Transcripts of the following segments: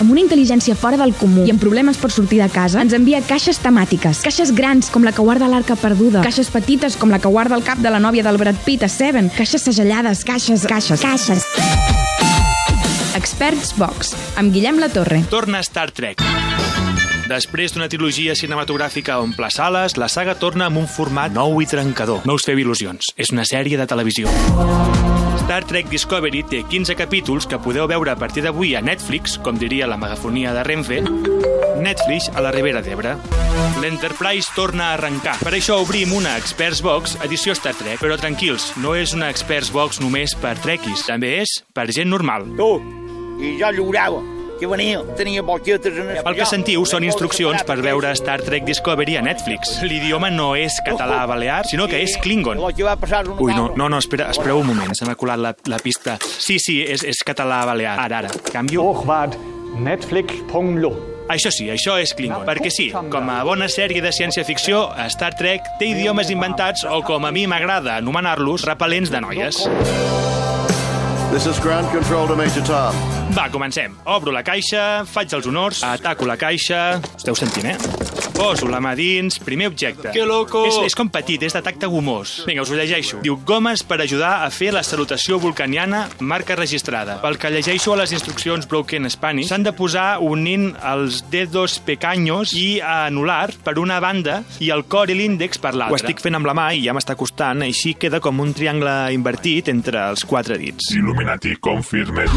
amb una intel·ligència fora del comú i amb problemes per sortir de casa, ens envia caixes temàtiques. Caixes grans, com la que guarda l'arca perduda. Caixes petites, com la que guarda el cap de la nòvia del Brad Pitt a Seven. Caixes segellades, caixes, caixes. Caixes. Experts Box, amb Guillem La Torre. Torna Star Trek. Després d'una trilogia cinematogràfica a omple sales, la saga torna amb un format nou i trencador. No us feu il·lusions, és una sèrie de televisió. Star Trek Discovery té 15 capítols que podeu veure a partir d'avui a Netflix, com diria la megafonia de Renfe, Netflix a la Ribera d'Ebre. L'Enterprise torna a arrencar. Per això obrim una Experts Box edició Star Trek. Però tranquils, no és una Experts Box només per trekkies, també és per gent normal. Tu, i jo llorava que venia, tenia boquetes en El que sentiu són instruccions per veure Star Trek Discovery a Netflix. L'idioma no és català-balear, sinó que és Klingon. El Ui, no, no, no, espera, espereu un moment, se m'ha colat la, la pista. Sí, sí, és, és català-balear. Ara, ara, canvio. Hochwart Netflix.lo. Això sí, això és Klingon. Perquè sí, com a bona sèrie de ciència-ficció, Star Trek té idiomes inventats o, com a mi m'agrada anomenar-los, repel·lents de noies. This is ground control to Major Tom. Va, comencem. Obro la caixa, faig els honors, ataco la caixa... Esteu sentint, eh? Poso la mà dins, primer objecte. Que loco! És, és com petit, és de tacte gomós. Vinga, us ho llegeixo. Diu, gomes per ajudar a fer la salutació vulcaniana, marca registrada. Pel que llegeixo a les instruccions Broken Spanish, s'han de posar unint els dedos pecaños i anular per una banda i el cor i l'índex per l'altra. Ho estic fent amb la mà i ja m'està costant, així queda com un triangle invertit entre els quatre dits. Illuminati confirmed.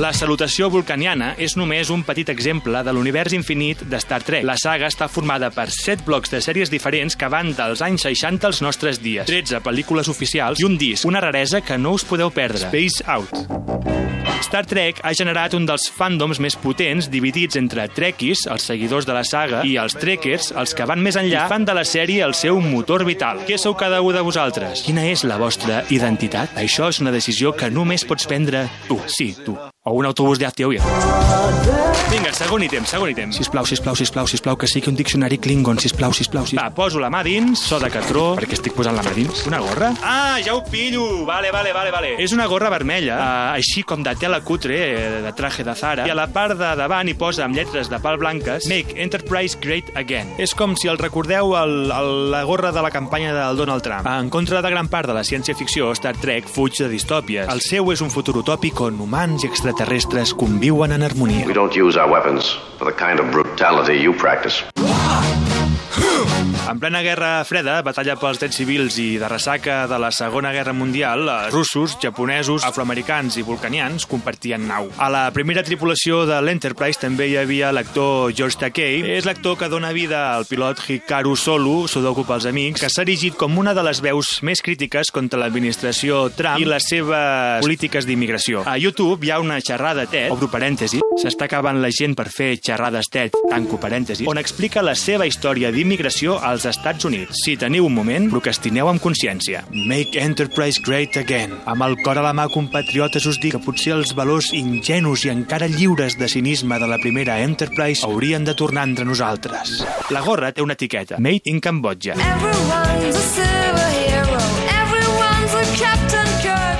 La salutació vulcaniana és només un petit exemple de l'univers infinit de Star Trek. La saga està formada per 7 blocs de sèries diferents que van dels anys 60 als nostres dies, 13 pel·lícules oficials i un disc, una raresa que no us podeu perdre, Space Out. Star Trek ha generat un dels fandoms més potents dividits entre trekkies, els seguidors de la saga, i els trekkers, els que van més enllà fan de la sèrie el seu motor vital. Què sou cada un de vosaltres? Quina és la vostra identitat? Això és una decisió que només pots prendre tu. Sí, tu. O un autobús de Hazte Oír. Vinga, segon ítem, segon ítem. Sisplau, sisplau, sisplau, sisplau, que sigui un diccionari Klingon, sisplau, sisplau, sisplau. Va, poso la mà dins, so de catró, perquè estic posant la mà dins. Una gorra? Ah, ja ho pillo! Vale, vale, vale, vale. És una gorra vermella, uh, així com de tela cutre, eh, de traje de Zara, i a la part de davant hi posa amb lletres de pal blanques Make Enterprise Great Again. És com si el recordeu el, el, la gorra de la campanya del Donald Trump. En contra de gran part de la ciència-ficció, Star Trek fuig de distòpies. El seu és un futur utòpic on humans i extraterrestres conviuen en harmonia. We don't use our weapons for the kind of brutality you practice. En plena Guerra Freda, batalla pels drets civils i de ressaca de la Segona Guerra Mundial, russos, japonesos, afroamericans i vulcanians compartien nau. A la primera tripulació de l'Enterprise també hi havia l'actor George Takei. És l'actor que dona vida al pilot Hikaru Solu, sudoku pels amics, que s'ha erigit com una de les veus més crítiques contra l'administració Trump i les seves polítiques d'immigració. A YouTube hi ha una xerrada TED, obro parèntesi, s'està acabant la gent per fer xerrades TED, tanco parèntesi, on explica la seva història d'immigració als Estats Units. Si teniu un moment, procrastineu amb consciència. Make Enterprise Great Again. Amb el cor a la mà, compatriotes, us dic que potser els valors ingenus i encara lliures de cinisme de la primera Enterprise haurien de tornar entre nosaltres. La gorra té una etiqueta. Made in Cambodja. Everyone's a superhero.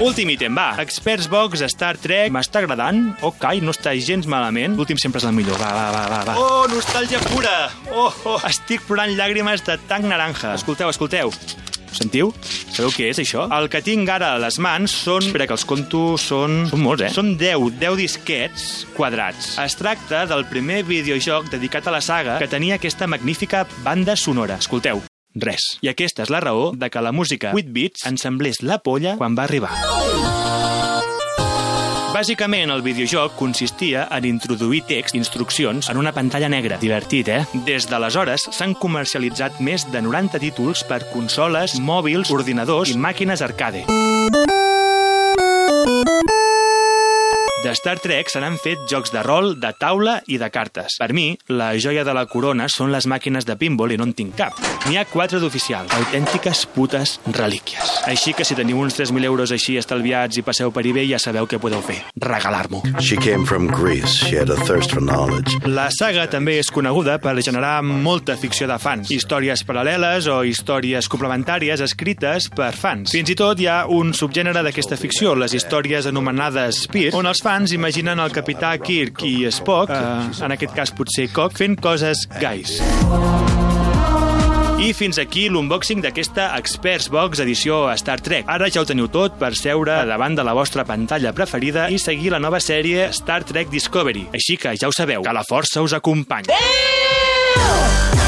Últim ítem, va. Experts Box, Star Trek. M'està agradant? Ok, no està gens malament. L'últim sempre és el millor. Va, va, va, va, va. Oh, nostàlgia pura! Oh, oh, estic plorant llàgrimes de tanc naranja. Escolteu, escolteu. Ho sentiu? Sabeu què és, això? El que tinc ara a les mans són... Espera, que els conto són... Són molts, eh? Són 10, 10 disquets quadrats. Es tracta del primer videojoc dedicat a la saga que tenia aquesta magnífica banda sonora. Escolteu. Res. I aquesta és la raó de que la música 8 bits ens semblés la polla quan va arribar. Bàsicament, el videojoc consistia en introduir text i instruccions en una pantalla negra. Divertit, eh? Des d'aleshores s'han comercialitzat més de 90 títols per consoles, mòbils, ordinadors i màquines arcade. De Star Trek se n'han fet jocs de rol, de taula i de cartes. Per mi, la joia de la corona són les màquines de pinball i no en tinc cap. N'hi ha quatre d'oficials, autèntiques putes relíquies. Així que si teniu uns 3.000 euros així estalviats i passeu per eBay, ja sabeu què podeu fer. Regalar-m'ho. She came from Greece. She had a thirst for knowledge. La saga també és coneguda per generar molta ficció de fans, històries paral·leles o històries complementàries escrites per fans. Fins i tot hi ha un subgènere d'aquesta ficció, les històries anomenades Spear, on els fans imaginen el capità Kirk i Spock, eh, en aquest cas potser Cock, fent coses gais. I fins aquí l'unboxing d'aquesta Experts Box edició Star Trek. Ara ja ho teniu tot per seure davant de la vostra pantalla preferida i seguir la nova sèrie Star Trek Discovery. Així que ja ho sabeu, que la força us acompanyi. Ew!